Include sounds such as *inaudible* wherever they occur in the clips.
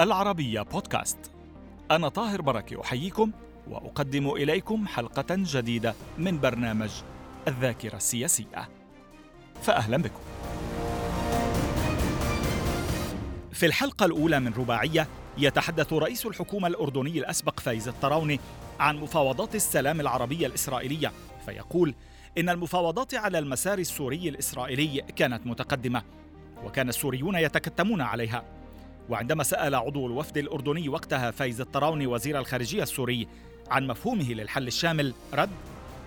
العربية بودكاست. أنا طاهر بركة أحييكم وأقدم إليكم حلقة جديدة من برنامج الذاكرة السياسية. فأهلا بكم. في الحلقة الأولى من رباعية يتحدث رئيس الحكومة الأردني الأسبق فايز الطراوني عن مفاوضات السلام العربية الإسرائيلية. فيقول إن المفاوضات على المسار السوري الإسرائيلي كانت متقدمة وكان السوريون يتكتمون عليها. وعندما سأل عضو الوفد الأردني وقتها فايز الطراوني وزير الخارجية السوري عن مفهومه للحل الشامل رد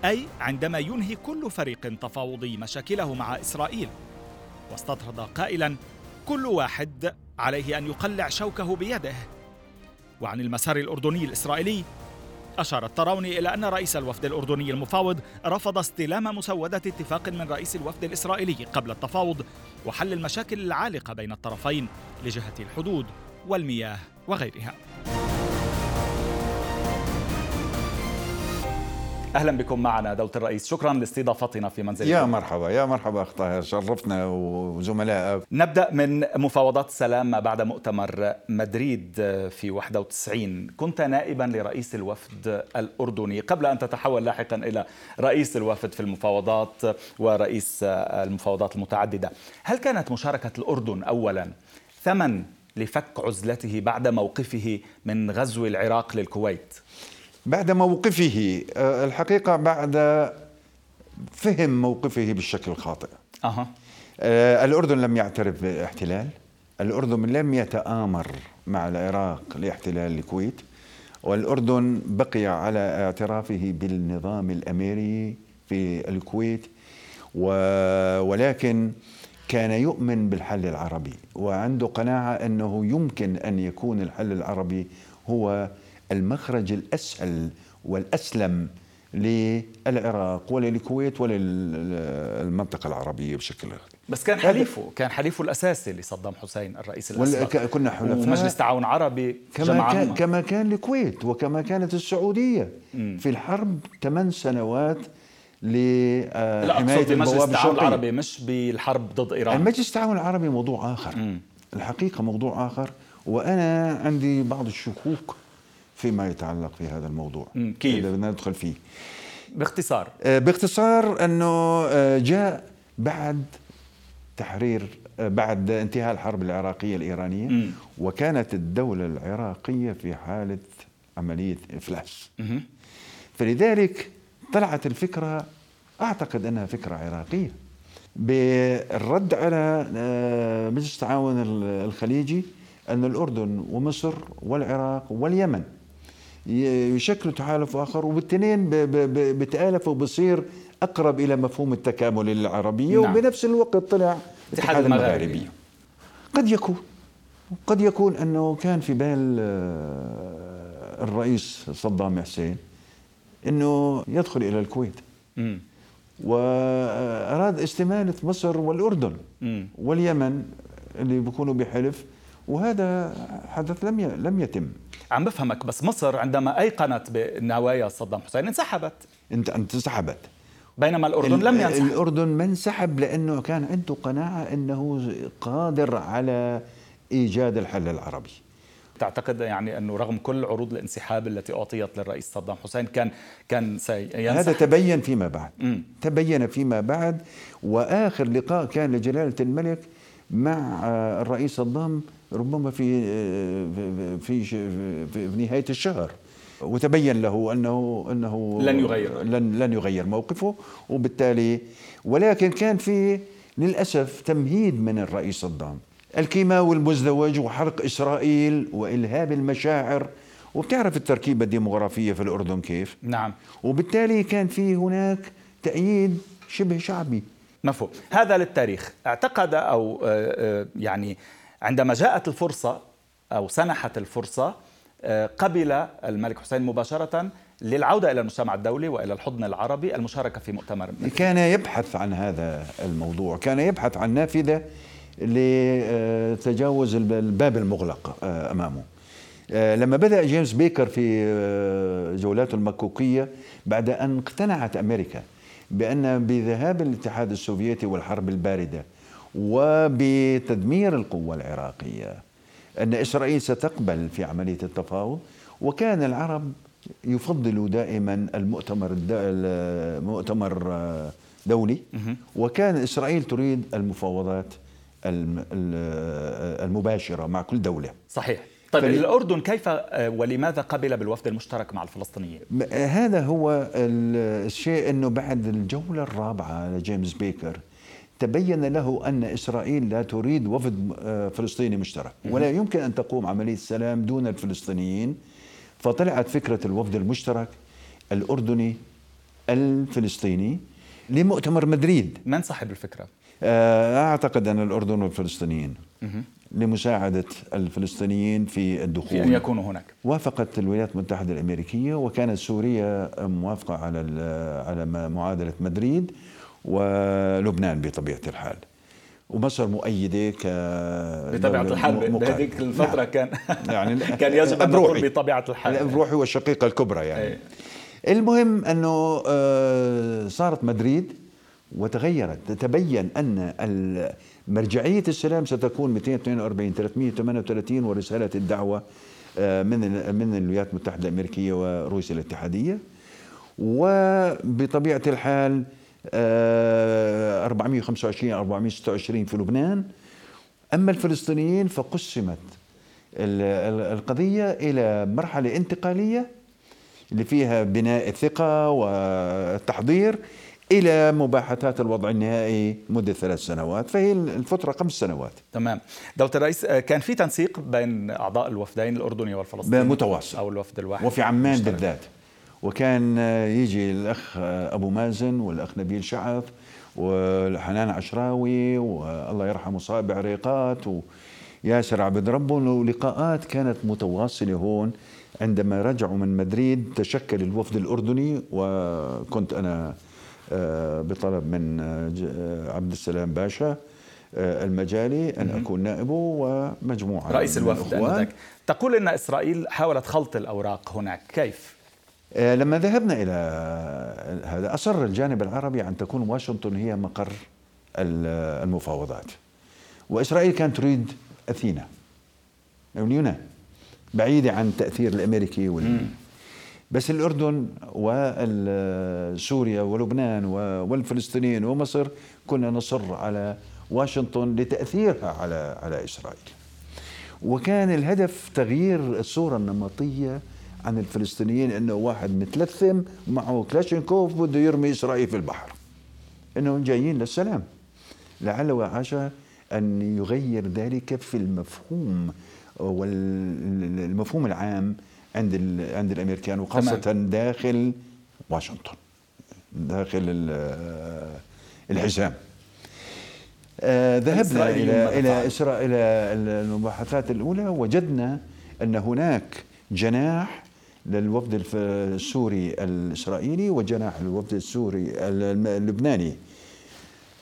أي عندما ينهي كل فريق تفاوضي مشاكله مع إسرائيل. واستطرد قائلا كل واحد عليه أن يقلع شوكه بيده. وعن المسار الأردني الإسرائيلي أشار الطراوني إلى أن رئيس الوفد الأردني المفاوض رفض استلام مسودة اتفاق من رئيس الوفد الإسرائيلي قبل التفاوض وحل المشاكل العالقة بين الطرفين لجهة الحدود والمياه وغيرها. أهلا بكم معنا دولة الرئيس. شكرا لاستضافتنا في منزلكم. يا مرحبا يا مرحبا أخ طاهر شرفتنا وزملائك. نبدأ من مفاوضات السلام بعد مؤتمر مدريد في 91 كنت نائبا لرئيس الوفد الأردني. قبل أن تتحول لاحقا إلى رئيس الوفد في المفاوضات ورئيس المفاوضات المتعددة هل كانت مشاركة الأردن اولا ثمن لفك عزلته بعد موقفه من غزو العراق للكويت؟ بعد موقفه آه، الحقيقة بعد فهم موقفه بالشكل الخاطئ. أه. الأردن لم يعترف باحتلال. الأردن لم يتآمر مع العراق لاحتلال الكويت. والأردن بقي على اعترافه بالنظام الأميري في الكويت. ولكن كان يؤمن بالحل العربي. وعنده قناعة أنه يمكن أن يكون الحل العربي هو المخرج الأسهل والأسلم للعراق وللكويت وللمنطقة العربية بشكل بس كان حليفه كان حليفه الأساسي لصدام حسين الرئيس الأسبق. كنا حلفاء. ومجلس تعاون عربي كما كان كما كان الكويت وكما كانت السعودية م. في الحرب ثمان سنوات لحمايه المجلس التعاون العربي مش بالحرب ضد إيران. المجلس التعاون العربي موضوع آخر. م. الحقيقة موضوع آخر. وأنا عندي بعض الشكوك فيما يتعلق في هذا الموضوع. كيف؟ بدنا ندخل فيه. باختصار. آه، باختصار أنه آه، جاء بعد تحرير آه، بعد انتهاء الحرب العراقية الإيرانية م. وكانت الدولة العراقية في حالة عملية إفلاس. فلذلك طلعت الفكرة أعتقد أنها فكرة عراقية بالرد على مجلس التعاون الخليجي أن الأردن ومصر والعراق واليمن يشكلوا تحالف آخر وبالتنين بتآلف وبصير أقرب إلى مفهوم التكامل العربية نعم. وبنفس الوقت طلع الاتحاد المغاربي قد يكون قد يكون أنه كان في بال آه، الرئيس صدام حسين أنه يدخل إلى الكويت م. وأراد استماله مصر والأردن م. واليمن اللي بيكونوا بحلف وهذا حدث لم لم يتم عم بفهمك بس مصر عندما أيقنت بنوايا صدام حسين انسحبت. انت انسحبت. بينما الأردن لم ينسحب. الأردن ما انسحب لأنه كان عنده قناعة إنه قادر على إيجاد الحل العربي. تعتقد يعني أنه رغم كل عروض الانسحاب التي أعطيت للرئيس صدام حسين كان كان سينسحب؟ هذا تبين فيما بعد. م. تبين فيما بعد وآخر لقاء كان لجلالة الملك مع الرئيس صدام ربما في في في, في نهاية الشهر. وتبين له أنه أنه لن يغير. لن لن يغير موقفه وبالتالي ولكن كان في للأسف تمهيد من الرئيس صدام الكيماوي المزدوج وحرق إسرائيل وإلهاب المشاعر. وبتعرف التركيبة الديموغرافية في الأردن كيف؟ نعم. وبالتالي كان في هناك تأييد شبه شعبي. مفهوم. هذا للتاريخ. اعتقد أو يعني عندما جاءت الفرصة أو سنحت الفرصة آه، قبل الملك حسين مباشرة للعودة إلى المجتمع الدولي وإلى الحضن العربي المشاركة في مؤتمر كان يبحث عن هذا الموضوع كان يبحث عن نافذة لتجاوز الباب المغلق آه، أمامه. آه، لما بدأ جيمس بيكر في جولاته المكوكية بعد أن اقتنعت أمريكا بأن بذهاب الاتحاد السوفيتي والحرب الباردة وبتدمير القوة العراقية. أن إسرائيل ستقبل في عملية التفاوض وكان العرب يفضلوا دائما المؤتمر المؤتمر دولي. وكان إسرائيل تريد المفاوضات المباشرة مع كل دولة. صحيح. طيب فل... الأردن كيف ولماذا قبل بالوفد المشترك مع الفلسطينيين؟ هذا هو الشيء أنه بعد الجولة الرابعة لجيمس بيكر تبين له أن إسرائيل لا تريد وفد فلسطيني مشترك. ولا يمكن أن تقوم عملية السلام دون الفلسطينيين. فطلعت فكرة الوفد المشترك الأردني الفلسطيني لمؤتمر مدريد. من صاحب الفكرة؟ آه، أعتقد أن الأردن والفلسطينيين. لمساعدة الفلسطينيين في الدخول. في أن يكونوا هناك. وافقت الولايات المتحدة الأمريكية وكانت سوريا موافقة على على معادلة مدريد. ولبنان بطبيعة الحال. ومصر مؤيدة ك بطبيعة الحال بهذيك الفترة نعم. كان يعني *laughs* كان يجب أن نقول بطبيعة الحال. الروحي والشقيقة الكبرى يعني. أي. المهم أنه آه، صارت مدريد وتغيرت. تبين أن مرجعية السلام ستكون 242 338 ورسالة الدعوة آه، من من الولايات المتحدة الأمريكية وروسيا الاتحادية. وبطبيعة الحال 425 آه، 426 في لبنان. أما الفلسطينيين فقسمت القضية إلى مرحلة انتقالية اللي فيها بناء الثقة والتحضير إلى مباحثات الوضع النهائي مدة ثلاث سنوات. فهي الفترة خمس سنوات. تمام. دولة الرئيس آه، كان في تنسيق بين أعضاء الوفدين الأردني والفلسطيني؟ متواصل. أو الوفد الواحد. وفي عمان بالذات. وكان يجي الأخ أبو مازن والأخ نبيل شعث والحنان عشراوي والله يرحمه صائب عريقات وياسر عبد ربه ولقاءات كانت متواصلة هون عندما رجعوا من مدريد تشكل الوفد الأردني وكنت أنا آه، بطلب من آه، عبد السلام باشا آه، المجالي أن أكون نائبه ومجموعة رئيس الوفد تقول إن إسرائيل حاولت خلط الأوراق هناك كيف؟ آه، لما ذهبنا إلى هذا أصر الجانب العربي أن تكون واشنطن هي مقر المفاوضات. وإسرائيل كانت تريد أثينا أو اليونان بعيدة عن التأثير الأمريكي وال... بس الأردن وسوريا ولبنان والفلسطينيين ومصر كنا نصر على واشنطن لتأثيرها على على إسرائيل. وكان الهدف تغيير الصورة النمطية عن الفلسطينيين إنه واحد متلثم معه كلاشينكوف بده يرمي إسرائيل في البحر. إنهم جايين للسلام. لعل وعسى أن يغير ذلك في المفهوم والمفهوم العام عند عند الأمريكان وخاصة تمام. داخل واشنطن داخل الحزام. آه ذهبنا إلى إلى إسرائيل إلى المباحثات الأولى وجدنا أن هناك جناح للوفد السوري الإسرائيلي وجناح الوفد السوري اللبناني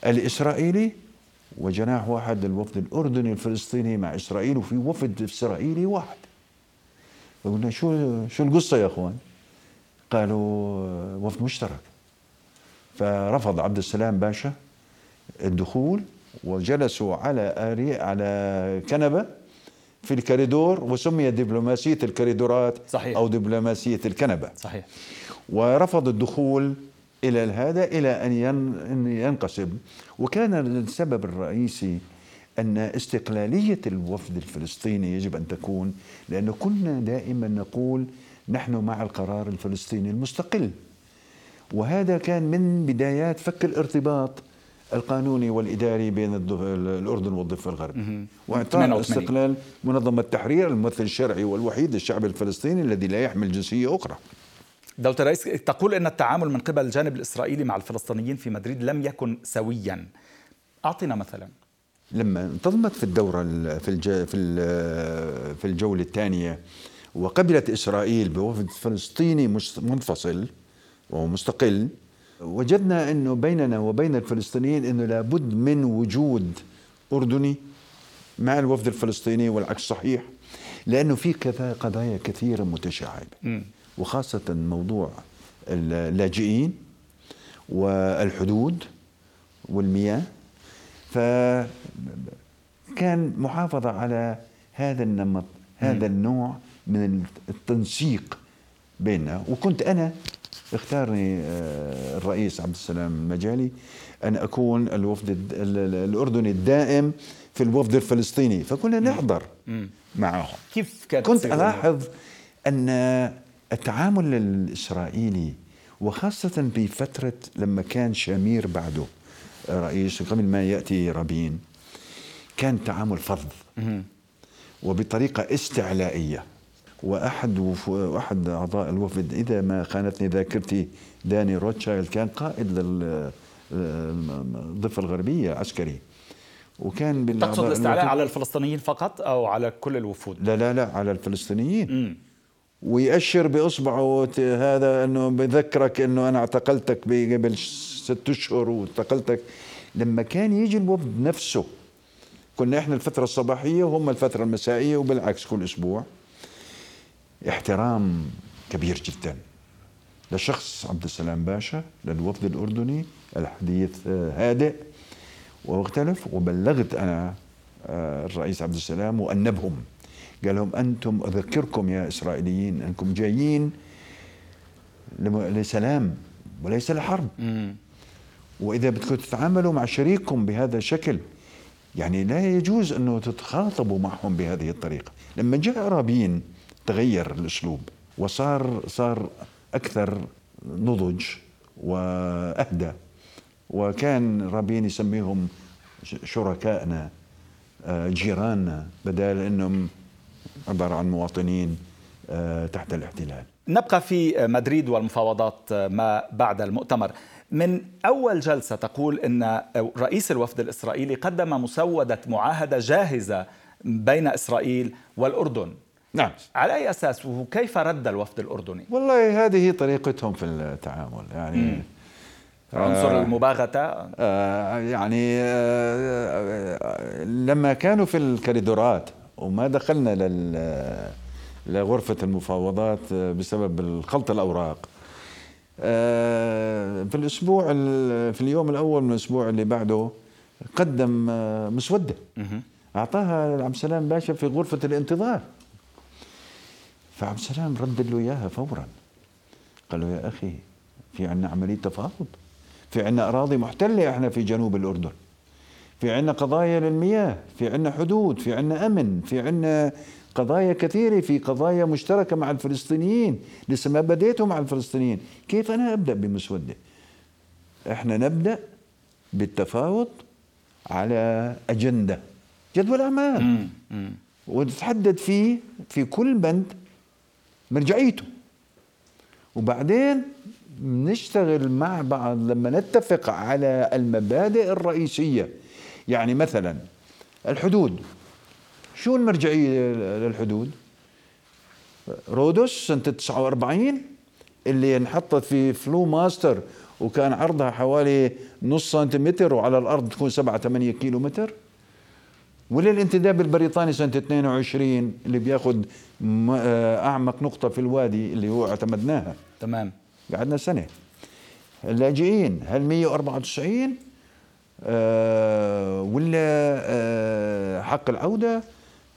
الإسرائيلي وجناح واحد للوفد الأردني الفلسطيني مع إسرائيل وفي وفد إسرائيلي واحد. فقلنا شو شو القصة يا أخوان؟ قالوا وفد مشترك. فرفض عبد السلام باشا الدخول وجلسوا على على كنبة في الكريدور وسمي دبلوماسية الكريدورات صحيح. أو دبلوماسية الكنبة. صحيح. ورفض الدخول إلى هذا إلى أن ينقسم. وكان السبب الرئيسي أن استقلالية الوفد الفلسطيني يجب أن تكون لأنه كنا دائما نقول نحن مع القرار الفلسطيني المستقل. وهذا كان من بدايات فك الارتباط القانوني والإداري بين الأردن والضفة الغربي وإعطاء استقلال منظمة التحرير الممثل الشرعي والوحيد للشعب الفلسطيني الذي لا يحمل جنسية أخرى. دولة الرئيس تقول أن التعامل من قبل الجانب الإسرائيلي مع الفلسطينيين في مدريد لم يكن سويا. أعطنا مثلا. لما انتظمت في الدورة في في الجولة الثانية وقبلت إسرائيل بوفد فلسطيني منفصل ومستقل وجدنا إنه بيننا وبين الفلسطينيين إنه لابد من وجود أردني مع الوفد الفلسطيني والعكس صحيح لأنه في قضايا كثيرة متشعبة وخاصة موضوع اللاجئين والحدود والمياه. فكان محافظة على هذا النمط هذا النوع من التنسيق بيننا. وكنت أنا اختارني آه، الرئيس عبد السلام المجالي أن أكون الوفد الأردني الدائم في الوفد الفلسطيني فكنا نحضر معهم كيف كانت كنت ألاحظ أن التعامل الإسرائيلي وخاصة في فترة لما كان شامير بعده رئيس قبل ما يأتي رابين كان تعامل فظ وبطريقة استعلائية. وأحد وأحد أعضاء الوفد. إذا ما خانتني ذاكرتي داني روتشايلد كان قائد للضفه الغربية عسكري. وكان تقصد الاستعلاء على الفلسطينيين فقط أو على كل الوفود؟ لا لا لا على الفلسطينيين. م. ويأشر بإصبعه هذا أنه بذكرك أنه أنا اعتقلتك قبل ست أشهر واعتقلتك. لما كان يجي الوفد نفسه كنا إحنا الفترة الصباحية وهم الفترة المسائية وبالعكس كل أسبوع. احترام كبير جدا. لشخص عبد السلام باشا للوفد الأردني الحديث هادئ واختلف وبلغت أنا آه، الرئيس عبد السلام وأنبهم. قال لهم أنتم أذكركم يا إسرائيليين أنكم جايين لسلام وليس لحرب. وإذا بدكم تتعاملوا مع شريككم بهذا الشكل يعني لا يجوز أنه تتخاطبوا معهم بهذه الطريقة. لما جاء رابين تغير الأسلوب وصار صار أكثر نضج وأهدى وكان رابين يسميهم شركائنا آه، جيراننا بدل أنهم عبارة عن مواطنين آه، تحت الاحتلال. نبقى في مدريد والمفاوضات آه، ما بعد المؤتمر. من أول جلسة تقول إن رئيس الوفد الإسرائيلي قدم مسودة معاهدة جاهزة بين إسرائيل والأردن. نعم. على أي أساس؟ وكيف رد الوفد الأردني؟ والله هذه طريقتهم في التعامل يعني م. عنصر آه المباغتة؟ آه يعني آه لما كانوا في الكريدورات وما دخلنا لل لغرفة المفاوضات بسبب الخلط الأوراق آه، في الأسبوع في اليوم الأول من الأسبوع اللي بعده قدم آه، مسودة. أعطاها عبد السلام باشا في غرفة الانتظار. فعبد السلام رد له إياها فورا. قال له يا أخي في عنا عملية تفاوض. في عنا أراضي محتلة إحنا في جنوب الأردن. في عنا قضايا للمياه في عنا حدود في عنا أمن في عنا قضايا كثيرة في قضايا مشتركة مع الفلسطينيين. لسه ما بديته مع الفلسطينيين. كيف أنا أبدأ بمسودة؟ إحنا نبدأ بالتفاوض على أجندة جدول أعمال. ونتحدد فيه في كل بند مرجعيته. وبعدين نشتغل مع بعض لما نتفق على المبادئ الرئيسية. يعني مثلا الحدود. شو المرجعية للحدود؟ رودوس سنة 49 اللي انحطت في فلو ماستر وكان عرضها حوالي نص سنتيمتر وعلى الأرض تكون 7 8 كيلو متر ولا الانتداب البريطاني سنة 22 اللي بياخد آه، أعمق نقطة في الوادي اللي هو اعتمدناها. تمام. قعدنا سنة. اللاجئين هل 194 آه ولا آه حق العودة؟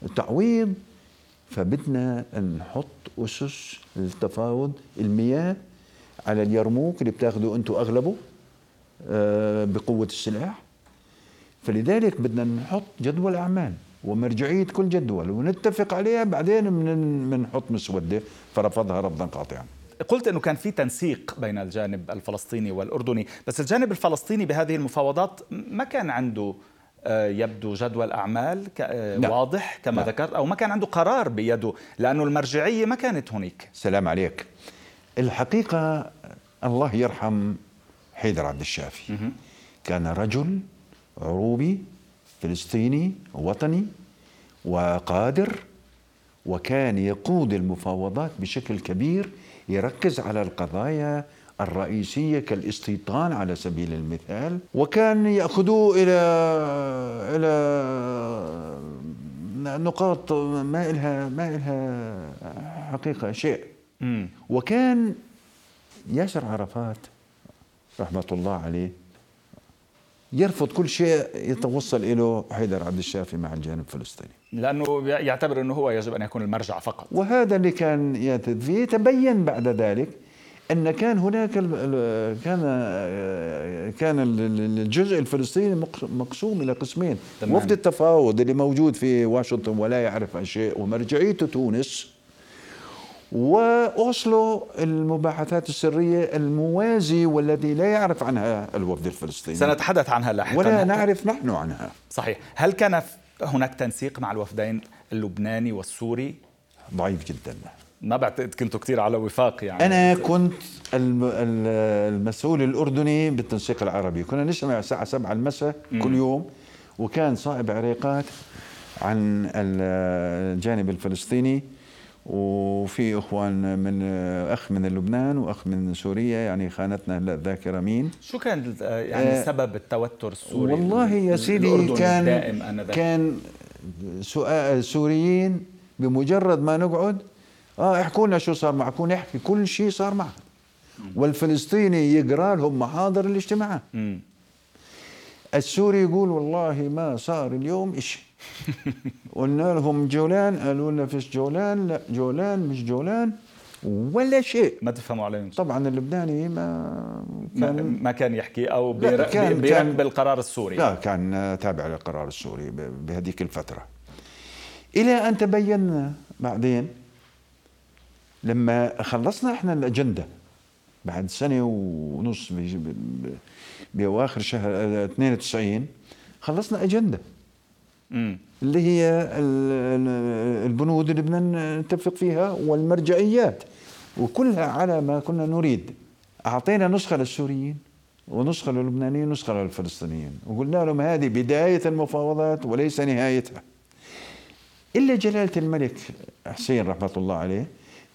التعويض. فبدنا نحط أسس للتفاوض المياه على اليرموك اللي بتاخذوا أنتم أغلبه آه بقوة السلاح. فلذلك بدنا نحط جدول أعمال ومرجعية كل جدول ونتفق عليها بعدين بنحط مسودة فرفضها رفضا قاطعا. قلت إنه كان في تنسيق بين الجانب الفلسطيني والأردني بس الجانب الفلسطيني بهذه المفاوضات ما كان عنده آه، يبدو جدول أعمال آه، لا. واضح كما لا. ذكرت أو ما كان عنده قرار بيده لأنه المرجعية ما كانت هناك. سلام عليك. الحقيقة الله يرحم حيدر عبد الشافي. كان رجل عروبي فلسطيني وطني وقادر وكان يقود المفاوضات بشكل كبير يركز على القضايا الرئيسية كالاستيطان على سبيل المثال وكان يأخذوه إلى إلى نقاط ما إلها ما إلها حقيقة شيء. وكان ياسر عرفات رحمة الله عليه يرفض كل شيء يتوصل إليه حيدر عبد الشافي مع الجانب الفلسطيني. لأنه يعتبر أنه هو يجب أن يكون المرجع فقط. وهذا اللي كان يعتد فيه تبين بعد ذلك أن كان هناك كان كان الجزء الفلسطيني مقسوم إلى قسمين. تمام. وفد التفاوض اللي موجود في واشنطن ولا يعرف شيء ومرجعيته تونس وأوسلو المباحثات السرية الموازي والذي لا يعرف عنها الوفد الفلسطيني. سنتحدث عنها لاحقا. ولا نعرف نحن عنها. صحيح. هل كان هناك تنسيق مع الوفدين اللبناني والسوري؟ ضعيف جدا. ما بعتقد كنتوا كثير على وفاق يعني. أنا كنت المسؤول الأردني بالتنسيق العربي. كنا نسمع الساعة 7 المساء كل يوم وكان صائب عريقات عن الجانب الفلسطيني. وفي إخوان من أخ من لبنان وأخ من سوريا يعني خانتنا هلا الذاكرة مين؟ شو كان يعني آه سبب التوتر السوري والله يا سيدي كان كان سوريين بمجرد ما نقعد آه احكوا لنا شو صار معكم نحكي كل شيء صار معنا والفلسطيني يقرأ لهم محاضر الاجتماعات السوري يقول والله ما صار اليوم شيء *laughs* قلنا لهم جولان قالوا لنا فيش جولان لا جولان مش جولان ولا شيء. ما تفهموا عليهم. طبعا اللبناني ما كان ما كان يحكي أو بيراقب القرار السوري. لا كان تابع للقرار السوري بهذيك الفترة. إلى أن تبين بعدين لما خلصنا إحنا الأجندة بعد سنة ونص بأواخر شهر 92 خلصنا أجندة. مم. اللي هي البنود اللي بدنا نتفق فيها والمرجعيات. وكلها على ما كنا نريد. أعطينا نسخة للسوريين ونسخة للبنانيين ونسخة للفلسطينيين. وقلنا لهم هذه بداية المفاوضات وليس نهايتها. إلا جلالة الملك حسين رحمة الله عليه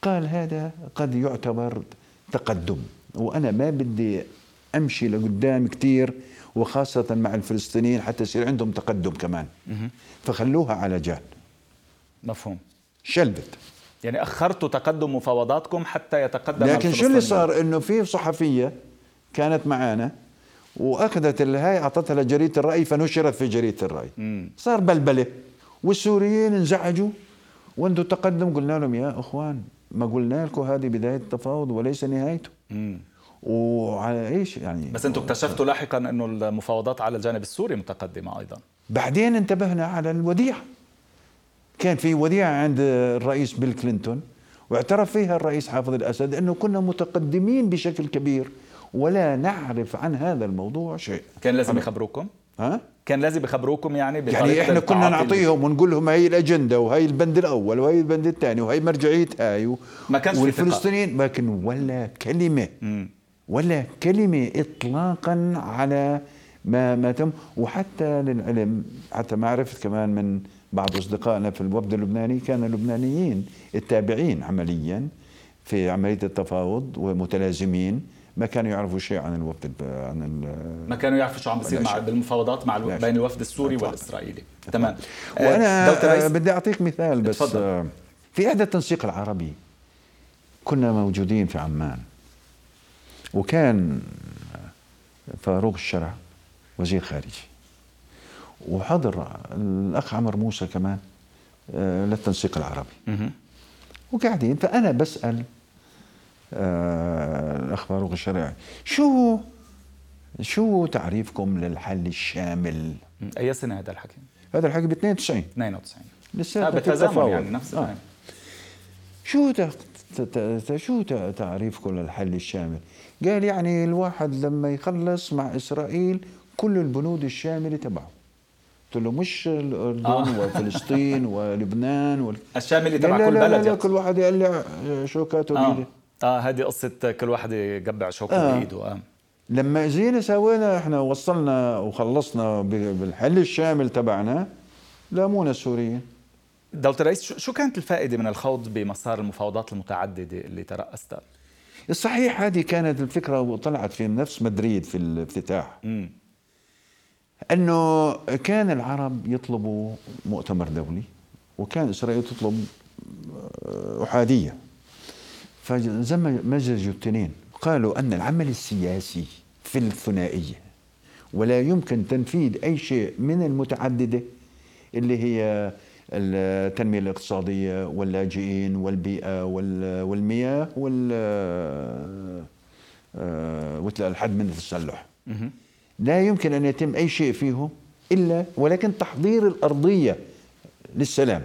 قال هذا قد يعتبر تقدم. وأنا ما بدي أمشي لقدام كثير وخاصة مع الفلسطينيين حتى يصير عندهم تقدم كمان. فخلوها على جال مفهوم. شلبت. يعني أخرتوا تقدم مفاوضاتكم حتى يتقدم لكن شو اللي صار؟ إنه في صحفية كانت معانا وأخذت الهاي أعطتها لجريدة الرأي فنشرت في جريدة الرأي. مم. صار بلبلة. والسوريين انزعجوا وأنتم تقدم قلنا لهم يا إخوان ما قلنا لكم هذه بداية التفاوض وليس نهايته. وعلى إيش يعني. بس أنتم اكتشفتوا لاحقا إنه المفاوضات على الجانب السوري متقدمة أيضا. بعدين انتبهنا على الوديعه كان في وديعه عند الرئيس بيل كلينتون واعترف فيها الرئيس حافظ الأسد إنه كنا متقدمين بشكل كبير ولا نعرف عن هذا الموضوع شيء. كان لازم يخبروكم؟ ها؟ كان لازم يخبروكم يعني يعني إحنا كنا نعطيهم ونقول لهم هي الأجندة وهي البند الأول وهي البند الثاني وهي مرجعية هاي و... ما كانش والفلسطينيين ما كان ولا كلمة. م. ولا كلمة اطلاقا على ما ما تم. وحتى للعلم حتى ما عرفت كمان من بعض أصدقائنا في الوفد اللبناني كانوا اللبنانيين التابعين عمليا في عملية التفاوض ومتلازمين ما كانوا يعرفوا شيء عن الوفد عن ما كانوا يعرفوا شو عم بيصير مع بالمفاوضات مع بين الوفد السوري والإسرائيلي. تمام. وأنا آه بدي أعطيك مثال بس تفضل. آه في إحدى التنسيق العربي كنا موجودين في عمان. وكان فاروق الشرع وزير خارجي. وحضر الأخ عمر موسى كمان آه للتنسيق العربي. وقاعدين فأنا بسأل آه، الاخبار الشرعي شو شو تعريفكم للحل الشامل؟ أي سنة هذا الحكي هذا الحكي ب 92 92 لسه بتزامن يعني نفس آه. شو شو تعريفكم للحل الشامل؟ قال يعني الواحد لما يخلص مع إسرائيل كل البنود الشاملة تبعه قلت له مش الأردن آه. وفلسطين ولبنان وال... *laughs* الشاملة تبع كل بلد لا لا كل واحد يقلع شوكاته آه. بيده آه هذه قصة كل واحد يقبع شوكة آه. بإيده آه لما جينا سوينا إحنا وصلنا وخلصنا بالحل الشامل تبعنا لامونا السوريين دكتور رئيس شو كانت الفائدة من الخوض بمسار المفاوضات المتعددة اللي ترأستها؟ الصحيح هذه كانت الفكرة وطلعت في نفس مدريد في الافتتاح م. أنه كان العرب يطلبوا مؤتمر دولي وكان إسرائيل تطلب آه، أحادية فمزجوا الاثنين قالوا أن العمل السياسي في الثنائية ولا يمكن تنفيذ أي شيء من المتعددة اللي هي التنمية الاقتصادية واللاجئين والبيئة والمياه وال آه، الحد من التسلح. لا يمكن أن يتم أي شيء فيهم إلا ولكن تحضير الأرضية للسلام.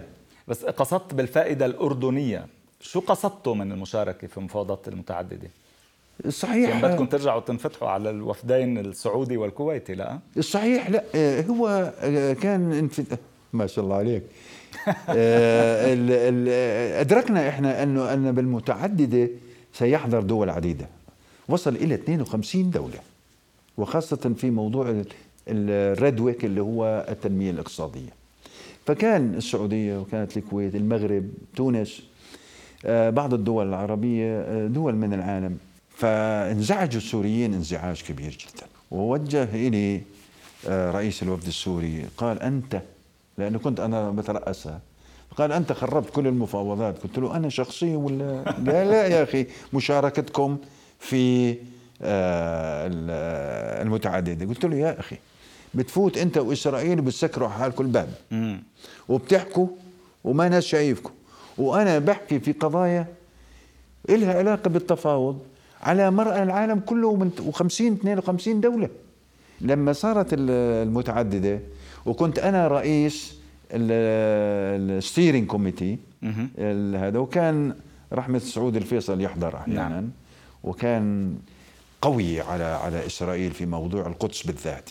بس قصدت بالفائدة الأردنية. شو قصدتوا من المشاركة في المفاوضات المتعددة؟ صحيح يعني بدكم ترجعوا تنفتحوا على الوفدين السعودي والكويتي لا؟ صحيح لا آه، هو آه، كان ما شاء الله عليك. *laughs* أدركنا إحنا انه أن بالمتعددة سيحضر دول عديدة. وصل إلى 52 دولة. وخاصة في موضوع الريد ويك اللي هو التنمية الاقتصادية. فكان السعودية وكانت الكويت المغرب تونس آه، بعض الدول العربية آه، دول من العالم. فانزعج السوريين انزعاج كبير جدا. ووجه إلي آه، رئيس الوفد السوري قال أنت لأنه كنت أنا بترأسها. قال أنت خربت كل المفاوضات. قلت له أنا شخصيا ولا؟ *laughs* قال لا يا أخي مشاركتكم في آه، المتعددة. قلت له يا أخي بتفوت أنت وإسرائيل بتسكروا حالكم الباب وبتحكوا وما ناس شايفكم. وأنا بحكي في قضايا إلها علاقة بالتفاوض على مرأى العالم كله من و50 52 دولة. لما صارت المتعددة وكنت أنا رئيس ال steering committee هذا وكان رحمة سعود الفيصل يحضر أحيانا نعم. وكان قوي على على إسرائيل في موضوع القدس بالذات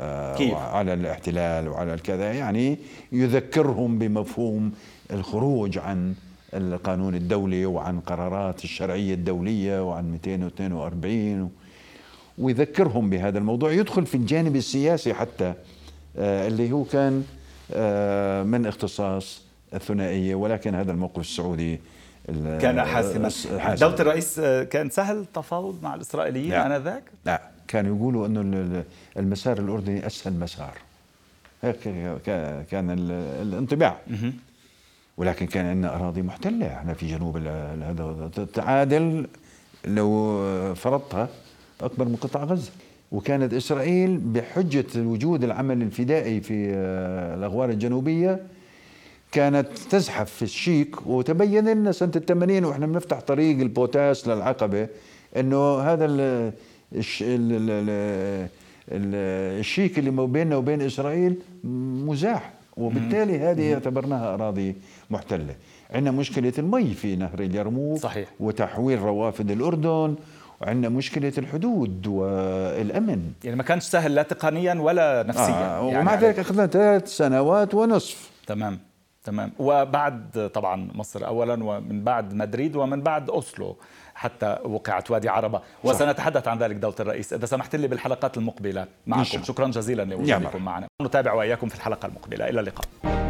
آه، كيف؟ وعلى الاحتلال وعلى الكذا يعني يذكرهم بمفهوم الخروج عن القانون الدولي وعن قرارات الشرعية الدولية وعن 242 ويذكرهم بهذا الموضوع. يدخل في الجانب السياسي حتى آه، اللي هو كان آه، من اختصاص الثنائية ولكن هذا الموقف السعودي كان حاسما. دولة الرئيس آه، كان سهل التفاوض مع الإسرائيليين آنذاك؟ لا كانوا يقولوا أنه المسار الأردني أسهل مسار. هيك كان الانطباع. ولكن كان عندنا أراضي محتلة. إحنا في جنوب هذا تعادل لو فرضتها. أكبر من قطاع غزة. وكانت إسرائيل بحجة وجود العمل الفدائي في آه، الأغوار الجنوبية كانت تزحف في الشيك. وتبين لنا سنة الثمانين وإحنا بنفتح طريق البوتاس للعقبة أنه هذا ال الشيك اللي بيننا وبين إسرائيل مزاح. وبالتالي هذه اعتبرناها أراضي محتلة. عندنا مشكلة المي في نهر اليرموك. صحيح. وتحويل روافد الأردن. وعندنا مشكلة الحدود والأمن. يعني ما كانش سهل لا تقنيا ولا نفسيا. آه يعني ومع ذلك أخذنا ثلاث سنوات ونصف. تمام تمام. وبعد طبعا مصر أولا ومن بعد مدريد ومن بعد أوسلو حتى وقعت وادي عربة. وسنتحدث عن ذلك دولة الرئيس. إذا سمحت لي بالحلقات المقبلة معكم. شكرا جزيلا لوجودكم معنا. نتابع وإياكم في الحلقة المقبلة. إلى اللقاء.